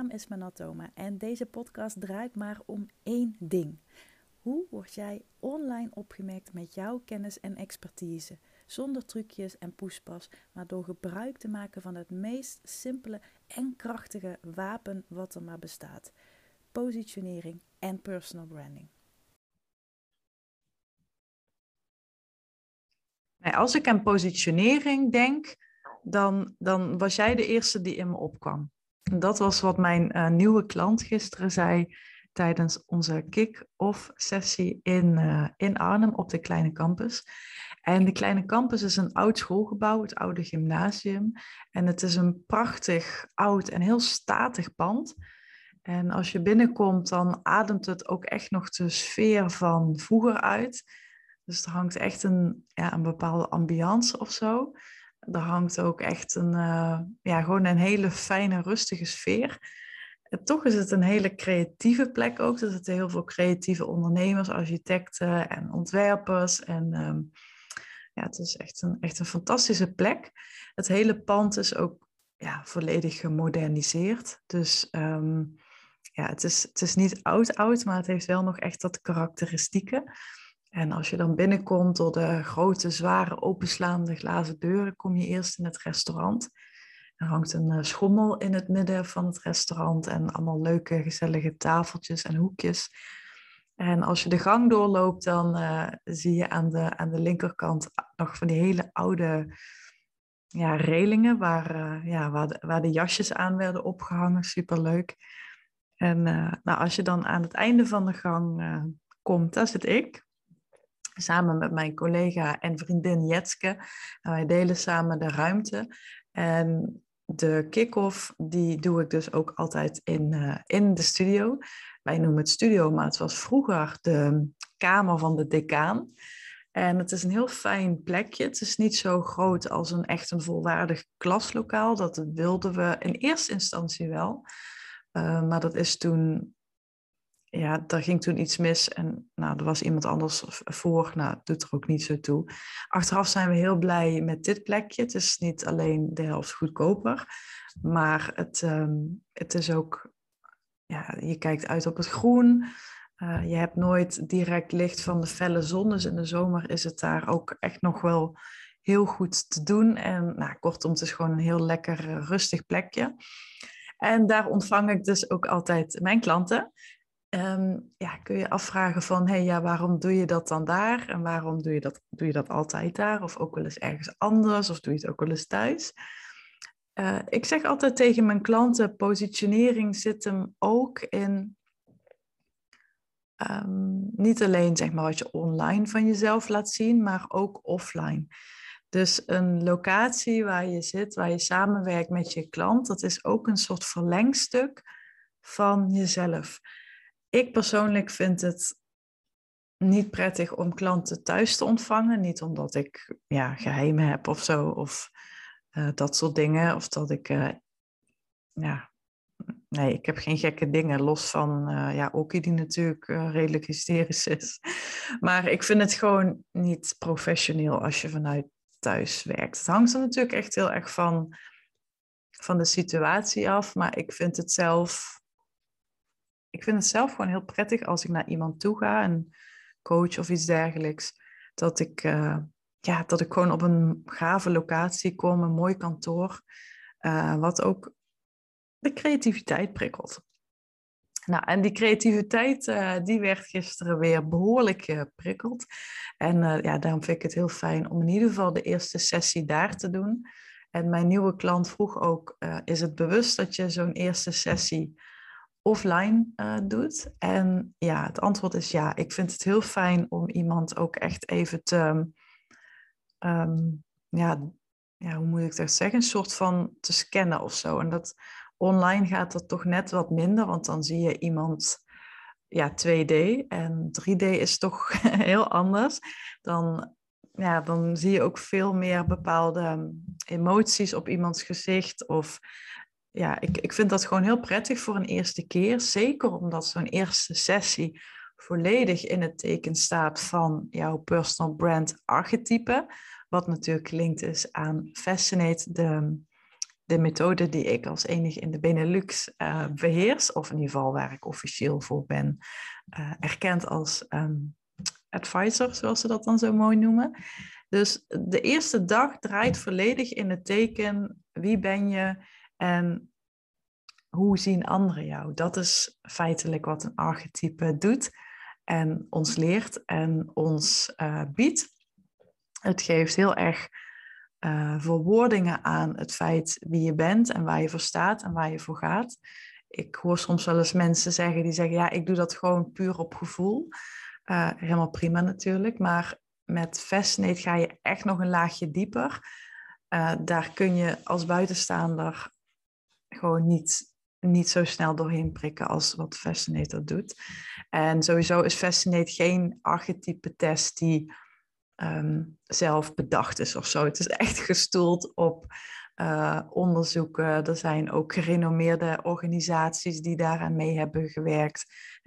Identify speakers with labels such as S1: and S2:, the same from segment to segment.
S1: naam is Manatoma en deze podcast draait maar om één ding. Hoe word jij online opgemerkt met jouw kennis en expertise? Zonder trucjes en poespas, maar door gebruik te maken van het meest simpele en krachtige wapen wat er maar bestaat: positionering en personal branding.
S2: Als ik aan positionering denk, dan, dan was jij de eerste die in me opkwam. Dat was wat mijn uh, nieuwe klant gisteren zei tijdens onze kick-off sessie in, uh, in Arnhem op de kleine campus. En de kleine campus is een oud schoolgebouw, het oude gymnasium. En het is een prachtig, oud en heel statig pand. En als je binnenkomt, dan ademt het ook echt nog de sfeer van vroeger uit. Dus er hangt echt een, ja, een bepaalde ambiance of zo. Er hangt ook echt een, uh, ja, gewoon een hele fijne, rustige sfeer. En toch is het een hele creatieve plek ook. Er zitten heel veel creatieve ondernemers, architecten en ontwerpers. En um, ja, het is echt een, echt een fantastische plek. Het hele pand is ook ja, volledig gemoderniseerd. Dus um, ja, het is, het is niet oud-oud, maar het heeft wel nog echt dat karakteristieke. En als je dan binnenkomt door de grote, zware, openslaande glazen deuren, kom je eerst in het restaurant. Er hangt een eh, schommel in het midden van het restaurant en allemaal leuke, gezellige tafeltjes en hoekjes. En als je de gang doorloopt, dan uh, zie je aan de, aan de linkerkant nog van die hele oude ja, relingen waar, uh, ja, waar, de, waar de jasjes aan werden opgehangen. Superleuk. En nou, als je dan aan het einde van de gang komt, daar zit ik samen met mijn collega en vriendin Jetske. En wij delen samen de ruimte. En de kick-off, die doe ik dus ook altijd in, uh, in de studio. Wij noemen het studio, maar het was vroeger de kamer van de decaan. En het is een heel fijn plekje. Het is niet zo groot als een echt een volwaardig klaslokaal. Dat wilden we in eerste instantie wel. Uh, maar dat is toen ja, daar ging toen iets mis en nou, er was iemand anders voor. Nou, dat doet er ook niet zo toe. Achteraf zijn we heel blij met dit plekje. Het is niet alleen de helft goedkoper, maar het, um, het is ook, ja, je kijkt uit op het groen. Uh, je hebt nooit direct licht van de felle zon, dus in de zomer is het daar ook echt nog wel heel goed te doen. En nou, kortom, het is gewoon een heel lekker rustig plekje. En daar ontvang ik dus ook altijd mijn klanten. Um, ja, kun je afvragen van, hey, ja, waarom doe je dat dan daar? En waarom doe je, dat, doe je dat altijd daar? Of ook wel eens ergens anders? Of doe je het ook wel eens thuis? Uh, ik zeg altijd tegen mijn klanten, positionering zit hem ook in um, niet alleen zeg maar, wat je online van jezelf laat zien, maar ook offline. Dus een locatie waar je zit, waar je samenwerkt met je klant, dat is ook een soort verlengstuk van jezelf. Ik persoonlijk vind het niet prettig om klanten thuis te ontvangen. Niet omdat ik ja, geheimen heb of zo, of uh, dat soort dingen. Of dat ik, uh, ja, nee, ik heb geen gekke dingen. Los van, uh, ja, Oki die natuurlijk redelijk hysterisch is. Maar ik vind het gewoon niet professioneel als je vanuit thuis werkt. Het hangt er natuurlijk echt heel erg van, van de situatie af. Maar ik vind het zelf ik vind het zelf gewoon heel prettig als ik naar iemand toe ga, een coach of iets dergelijks, dat ik, uh, ja, dat ik gewoon op een gave locatie kom, een mooi kantoor, uh, wat ook de creativiteit prikkelt. Nou, en die creativiteit, uh, die werd gisteren weer behoorlijk geprikkeld. En ja, daarom vind ik het heel fijn om in ieder geval de eerste sessie daar te doen. En mijn nieuwe klant vroeg ook, is het bewust dat je zo'n eerste sessie offline uh, doet? En ja, het antwoord is ja. Ik vind het heel fijn om iemand ook echt even te, um, ja, ja, hoe moet ik dat zeggen? Een soort van te scannen of zo. En dat online gaat dat toch net wat minder, want dan zie je iemand ja, 2D en 3D is toch heel anders. Dan, ja, dan zie je ook veel meer bepaalde emoties op iemands gezicht of ja, ik, ik vind dat gewoon heel prettig voor een eerste keer. Zeker omdat zo'n eerste sessie volledig in het teken staat van jouw personal brand archetype. Wat natuurlijk gelinkt is aan Fascinate, de, de methode die ik als enige in de Benelux uh, beheers, of in ieder geval waar ik officieel voor ben uh, erkend als um, advisor, zoals ze dat dan zo mooi noemen. Dus de eerste dag draait volledig in het teken wie ben je en hoe zien anderen jou. Dat is feitelijk wat een archetype doet en ons leert en ons uh, biedt. Het geeft heel erg uh, verwoordingen aan het feit wie je bent en waar je voor staat en waar je voor gaat. Ik hoor soms wel eens mensen zeggen die zeggen, ja, ik doe dat gewoon puur op gevoel. Uh, helemaal prima natuurlijk, maar met Fascinate ga je echt nog een laagje dieper. Daar kun je als buitenstaander gewoon niet, niet zo snel doorheen prikken als wat Fascinate dat doet. En sowieso is Fascinate geen archetype test die um, zelf bedacht is of zo. Het is echt gestoeld op uh, onderzoeken. Er zijn ook gerenommeerde organisaties die daaraan mee hebben gewerkt.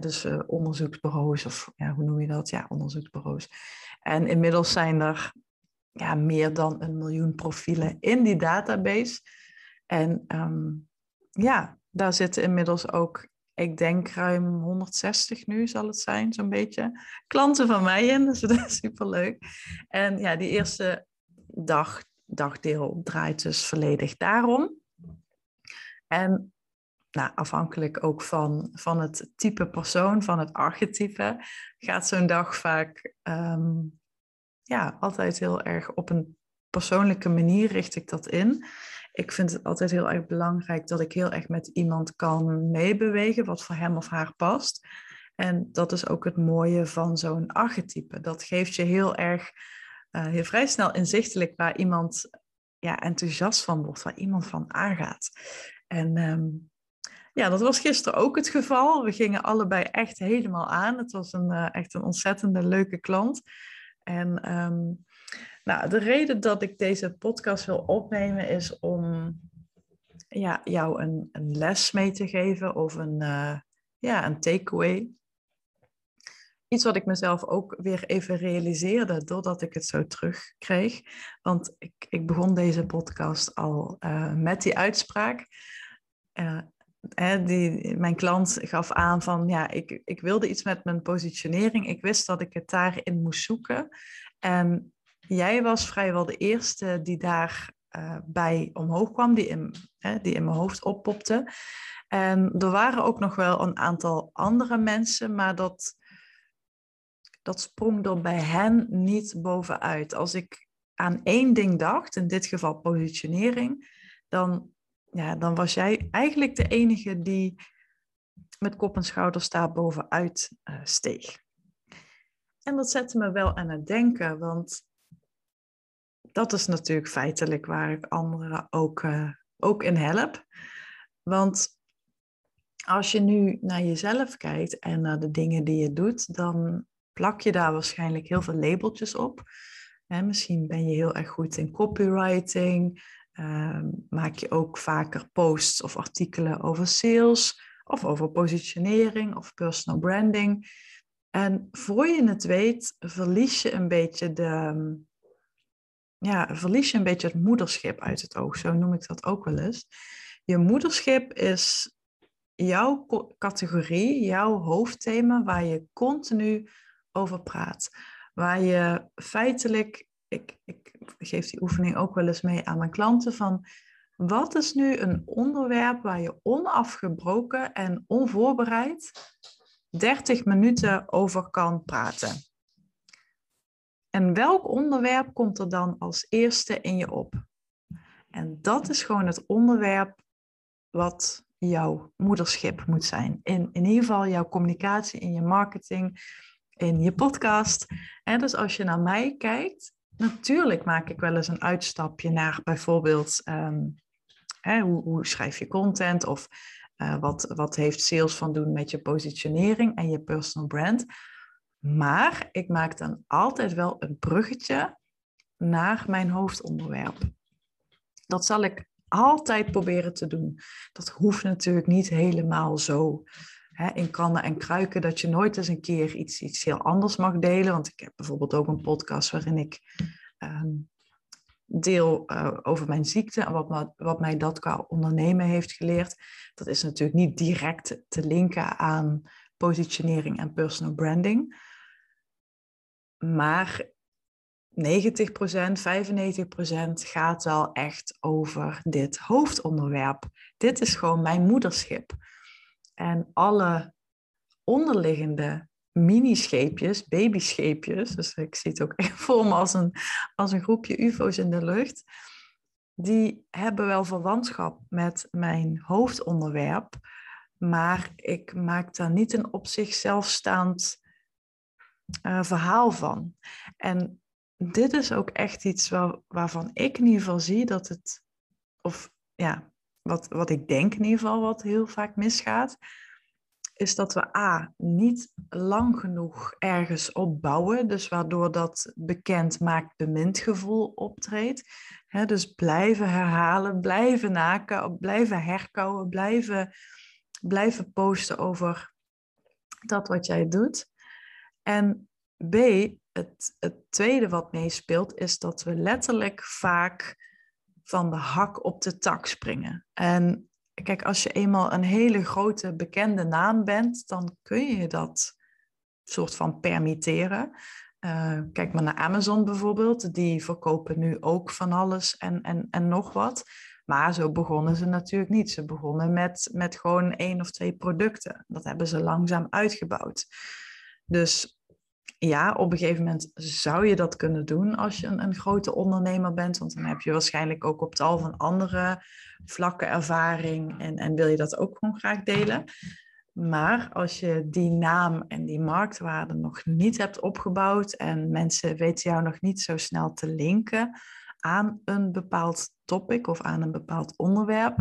S2: Dus uh, onderzoeksbureaus, of ja, hoe noem je dat? Ja, onderzoeksbureaus. En inmiddels zijn er ja, meer dan een miljoen profielen in die database. En um, ja, daar zitten inmiddels ook ik denk ruim 160 nu zal het zijn, zo'n beetje. Klanten van mij in, dus dat is superleuk. En ja, die eerste dag, dagdeel draait dus volledig daarom. En nou, afhankelijk ook van, van het type persoon, van het archetype, gaat zo'n dag vaak um, ja, altijd heel erg op een persoonlijke manier richt ik dat in ik vind het altijd heel erg belangrijk dat ik heel erg met iemand kan meebewegen, wat voor hem of haar past. En dat is ook het mooie van zo'n archetype. Dat geeft je heel erg, uh, heel vrij snel inzichtelijk waar iemand ja, enthousiast van wordt, waar iemand van aangaat. En um, ja, dat was gisteren ook het geval. We gingen allebei echt helemaal aan. Het was een, uh, echt een ontzettende leuke klant. En um, nou, de reden dat ik deze podcast wil opnemen is om ja, jou een, een les mee te geven of een, uh, ja, een takeaway. Iets wat ik mezelf ook weer even realiseerde doordat ik het zo terugkreeg. Want ik, ik begon deze podcast al uh, met die uitspraak. Uh, die, mijn klant gaf aan van ja, ik, ik wilde iets met mijn positionering. Ik wist dat ik het daarin moest zoeken. En jij was vrijwel de eerste die daarbij uh, bij omhoog kwam, die in, hè, die in mijn hoofd oppopte. En er waren ook nog wel een aantal andere mensen, maar dat, dat sprong er bij hen niet bovenuit. Als ik aan één ding dacht, in dit geval positionering, dan, ja, dan was jij eigenlijk de enige die met kop en schouders daar bovenuit uh, steeg. En dat zette me wel aan het denken, want dat is natuurlijk feitelijk waar ik anderen ook, uh, ook in help. Want als je nu naar jezelf kijkt en naar de dingen die je doet, dan plak je daar waarschijnlijk heel veel labeltjes op. misschien ben je heel erg goed in copywriting, uh, maak je ook vaker posts of artikelen over sales of over positionering of personal branding. En voor je het weet, verlies je een beetje de, ja, verlies je een beetje het moederschip uit het oog. Zo noem ik dat ook wel eens. Je moederschip is jouw categorie, jouw hoofdthema waar je continu over praat. Waar je feitelijk, ik, ik geef die oefening ook wel eens mee aan mijn klanten, van wat is nu een onderwerp waar je onafgebroken en onvoorbereid 30 minuten over kan praten? En welk onderwerp komt er dan als eerste in je op? En dat is gewoon het onderwerp wat jouw moederschip moet zijn. In, in ieder geval jouw communicatie, in je marketing, in je podcast. En dus als je naar mij kijkt, natuurlijk maak ik wel eens een uitstapje naar bijvoorbeeld um, hè, hoe, schrijf je content of uh, wat, wat heeft sales van doen met je positionering en je personal brand. Maar ik maak dan altijd wel een bruggetje naar mijn hoofdonderwerp. Dat zal ik altijd proberen te doen. Dat hoeft natuurlijk niet helemaal zo hè, in kannen en kruiken dat je nooit eens een keer iets, iets heel anders mag delen. Want ik heb bijvoorbeeld ook een podcast waarin ik um, deel uh, over mijn ziekte en wat, wat mij dat qua ondernemen heeft geleerd. Dat is natuurlijk niet direct te linken aan positionering en personal branding. Maar 90%, 95% gaat wel echt over dit hoofdonderwerp. Dit is gewoon mijn moederschip. En alle onderliggende mini-scheepjes, babyscheepjes, dus ik zie het ook echt voor me als een, als een groepje ufo's in de lucht, die hebben wel verwantschap met mijn hoofdonderwerp, maar ik maak daar niet een op zichzelf staand uh, verhaal van. En dit is ook echt iets waar, waarvan ik in ieder geval zie dat het, of ja, wat, wat ik denk in ieder geval wat heel vaak misgaat, is dat we A, niet lang genoeg ergens opbouwen, dus waardoor dat bekend maakt bemind gevoel optreedt. dus blijven herhalen, blijven naken, blijven herkouwen, blijven, blijven posten over dat wat jij doet. En B, het, het tweede wat meespeelt, is dat we letterlijk vaak van de hak op de tak springen. En kijk, als je eenmaal een hele grote bekende naam bent, dan kun je dat soort van permitteren. Uh, kijk maar naar Amazon bijvoorbeeld, die verkopen nu ook van alles en, en, en nog wat. Maar zo begonnen ze natuurlijk niet. Ze begonnen met, met gewoon één of twee producten. Dat hebben ze langzaam uitgebouwd. Dus ja, op een gegeven moment zou je dat kunnen doen als je een, een grote ondernemer bent. Want dan heb je waarschijnlijk ook op tal van andere vlakken ervaring en, en wil je dat ook gewoon graag delen. Maar als je die naam en die marktwaarde nog niet hebt opgebouwd en mensen weten jou nog niet zo snel te linken aan een bepaald topic of aan een bepaald onderwerp,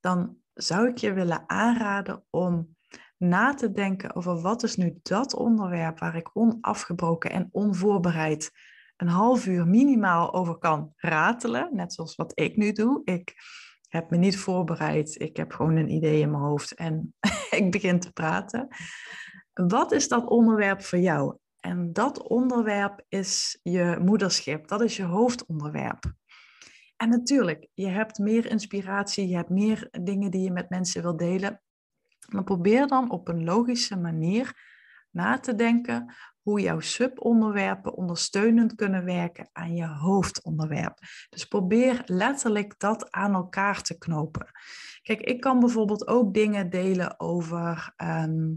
S2: dan zou ik je willen aanraden om na te denken over wat is nu dat onderwerp waar ik onafgebroken en onvoorbereid een half uur minimaal over kan ratelen, net zoals wat ik nu doe. Ik heb me niet voorbereid, ik heb gewoon een idee in mijn hoofd en ik begin te praten. Wat is dat onderwerp voor jou? En dat onderwerp is je moederschip, dat is je hoofdonderwerp. En natuurlijk, je hebt meer inspiratie, je hebt meer dingen die je met mensen wil delen. Maar probeer dan op een logische manier na te denken hoe jouw subonderwerpen ondersteunend kunnen werken aan je hoofdonderwerp. Dus probeer letterlijk dat aan elkaar te knopen. Kijk, ik kan bijvoorbeeld ook dingen delen over. Ehm,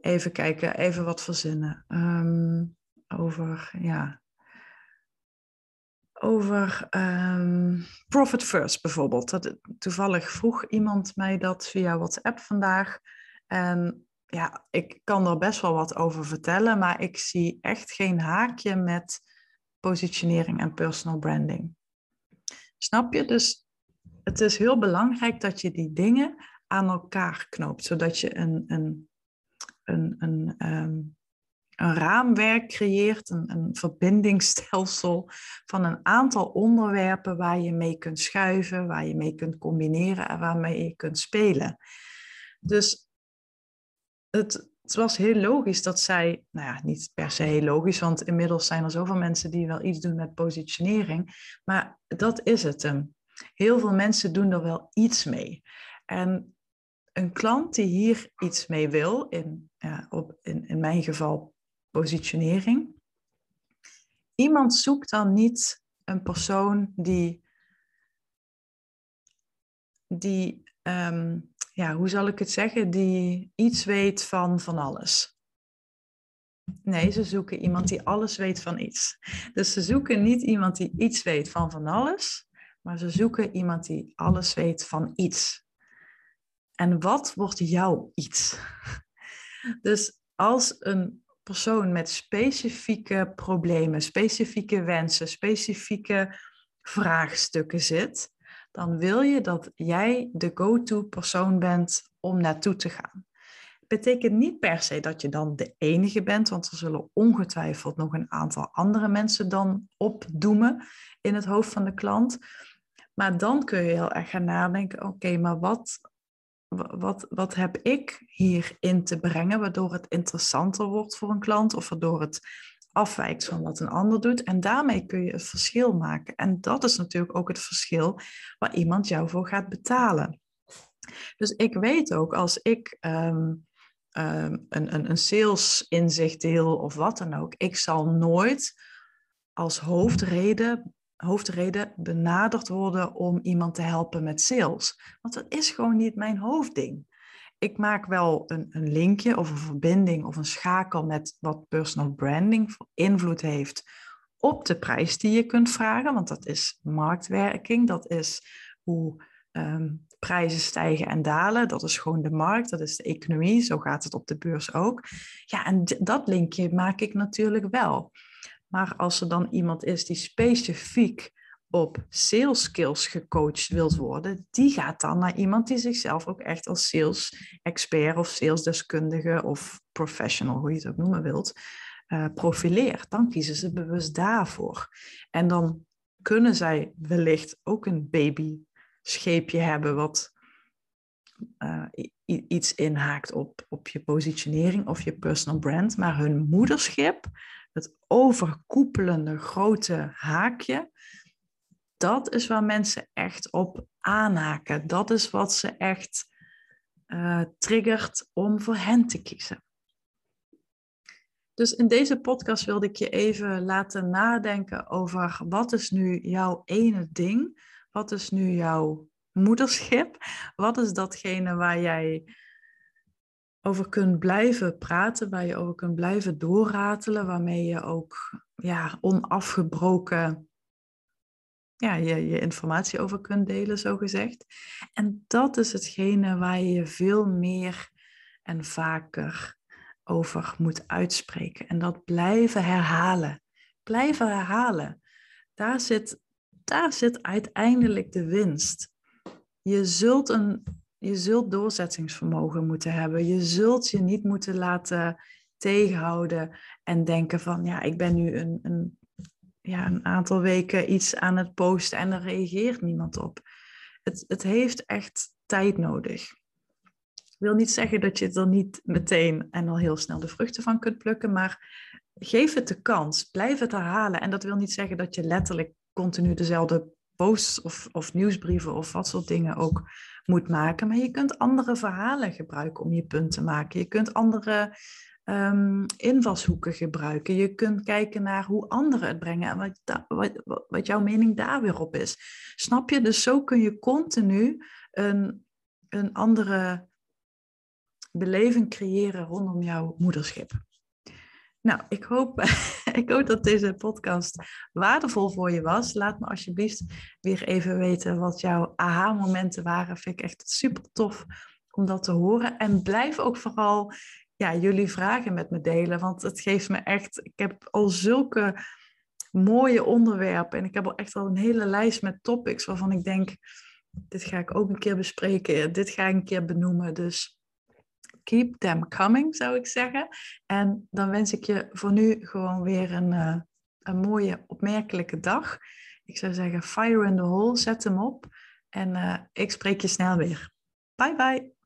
S2: even kijken, even wat verzinnen. Ehm, over, ja, over um, Profit First bijvoorbeeld. Dat, toevallig vroeg iemand mij dat via WhatsApp vandaag. En ja, ik kan er best wel wat over vertellen, maar ik zie echt geen haakje met positionering en personal branding. Snap je? Dus het is heel belangrijk dat je die dingen aan elkaar knoopt, zodat je een, een, een, een um, een raamwerk creëert, een, een verbindingsstelsel van een aantal onderwerpen waar je mee kunt schuiven, waar je mee kunt combineren en waarmee je kunt spelen. Dus het, het was heel logisch dat zij, nou ja, niet per se heel logisch, want inmiddels zijn er zoveel mensen die wel iets doen met positionering, maar dat is het hem. Heel veel mensen doen er wel iets mee. En een klant die hier iets mee wil, in, ja, op, in, in mijn geval positionering. Iemand zoekt dan niet een persoon die, die ehm, ja, hoe zal ik het zeggen, die iets weet van van alles. Nee, ze zoeken iemand die alles weet van iets. Dus ze zoeken niet iemand die iets weet van van alles, maar ze zoeken iemand die alles weet van iets. En wat wordt jouw iets? Dus als een persoon met specifieke problemen, specifieke wensen, specifieke vraagstukken zit, dan wil je dat jij de go-to persoon bent om naartoe te gaan. Betekent niet per se dat je dan de enige bent, want er zullen ongetwijfeld nog een aantal andere mensen dan opdoemen in het hoofd van de klant. Maar dan kun je heel erg gaan nadenken: oké, maar wat wat, wat heb ik hierin te brengen, waardoor het interessanter wordt voor een klant of waardoor het afwijkt van wat een ander doet. En daarmee kun je het verschil maken. En dat is natuurlijk ook het verschil waar iemand jou voor gaat betalen. Dus ik weet ook als ik ehm, ehm, een, een, een sales inzicht deel of wat dan ook, ik zal nooit als hoofdreden, hoofdreden benaderd worden om iemand te helpen met sales. Want dat is gewoon niet mijn hoofdding ik maak wel een, een linkje of een verbinding of een schakel met wat personal branding voor invloed heeft op de prijs die je kunt vragen, want dat is marktwerking, dat is hoe ehm, prijzen stijgen en dalen, dat is gewoon de markt, dat is de economie, zo gaat het op de beurs ook. Ja, en dat linkje maak ik natuurlijk wel. Maar als er dan iemand is die specifiek op sales skills gecoacht wilt worden, die gaat dan naar iemand die zichzelf ook echt als sales expert of salesdeskundige of professional, hoe je het ook noemen wilt, uh, profileert. Dan kiezen ze bewust daarvoor. En dan kunnen zij wellicht ook een baby scheepje hebben wat uh, iets inhaakt op, op je positionering of je personal brand, maar hun moederschip, het overkoepelende grote haakje, dat is waar mensen echt op aanhaken. Dat is wat ze echt uh, triggert om voor hen te kiezen. Dus in deze podcast wilde ik je even laten nadenken over wat is nu jouw ene ding? Wat is nu jouw moederschip? Wat is datgene waar jij over kunt blijven praten, waar je over kunt blijven doorratelen, waarmee je ook ja, onafgebroken ja, je, je informatie over kunt delen, zo gezegd. En dat is hetgene waar je je veel meer en vaker over moet uitspreken. En dat blijven herhalen. Blijven herhalen. Daar zit, daar zit uiteindelijk de winst. Je zult, een, je zult doorzettingsvermogen moeten hebben. Je zult je niet moeten laten tegenhouden en denken van ja, ik ben nu een, een ja, een aantal weken iets aan het posten en er reageert niemand op. Het, het heeft echt tijd nodig. Ik wil niet zeggen dat je er niet meteen en al heel snel de vruchten van kunt plukken, maar geef het de kans. Blijf het herhalen. En dat wil niet zeggen dat je letterlijk continu dezelfde posts of, of nieuwsbrieven of wat soort dingen ook moet maken. Maar je kunt andere verhalen gebruiken om je punt te maken. Je kunt andere um, invalshoeken gebruiken. Je kunt kijken naar hoe anderen het brengen en wat, wat, wat jouw mening daar weer op is. Snap je? Dus zo kun je continu een, een andere beleving creëren rondom jouw moederschip. Nou, ik hoop, ik hoop dat deze podcast waardevol voor je was. Laat me alsjeblieft weer even weten wat jouw aha-momenten waren. Vind ik echt super tof om dat te horen. En blijf ook vooral ja, jullie vragen met me delen. Want het geeft me echt. Ik heb al zulke mooie onderwerpen. En ik heb al echt al een hele lijst met topics waarvan ik denk. Dit ga ik ook een keer bespreken. Dit ga ik een keer benoemen. Dus keep them coming, zou ik zeggen. En dan wens ik je voor nu gewoon weer een, uh, een mooie, opmerkelijke dag. Ik zou zeggen, fire in the hole, zet hem op. En uh, ik spreek je snel weer. Bye bye.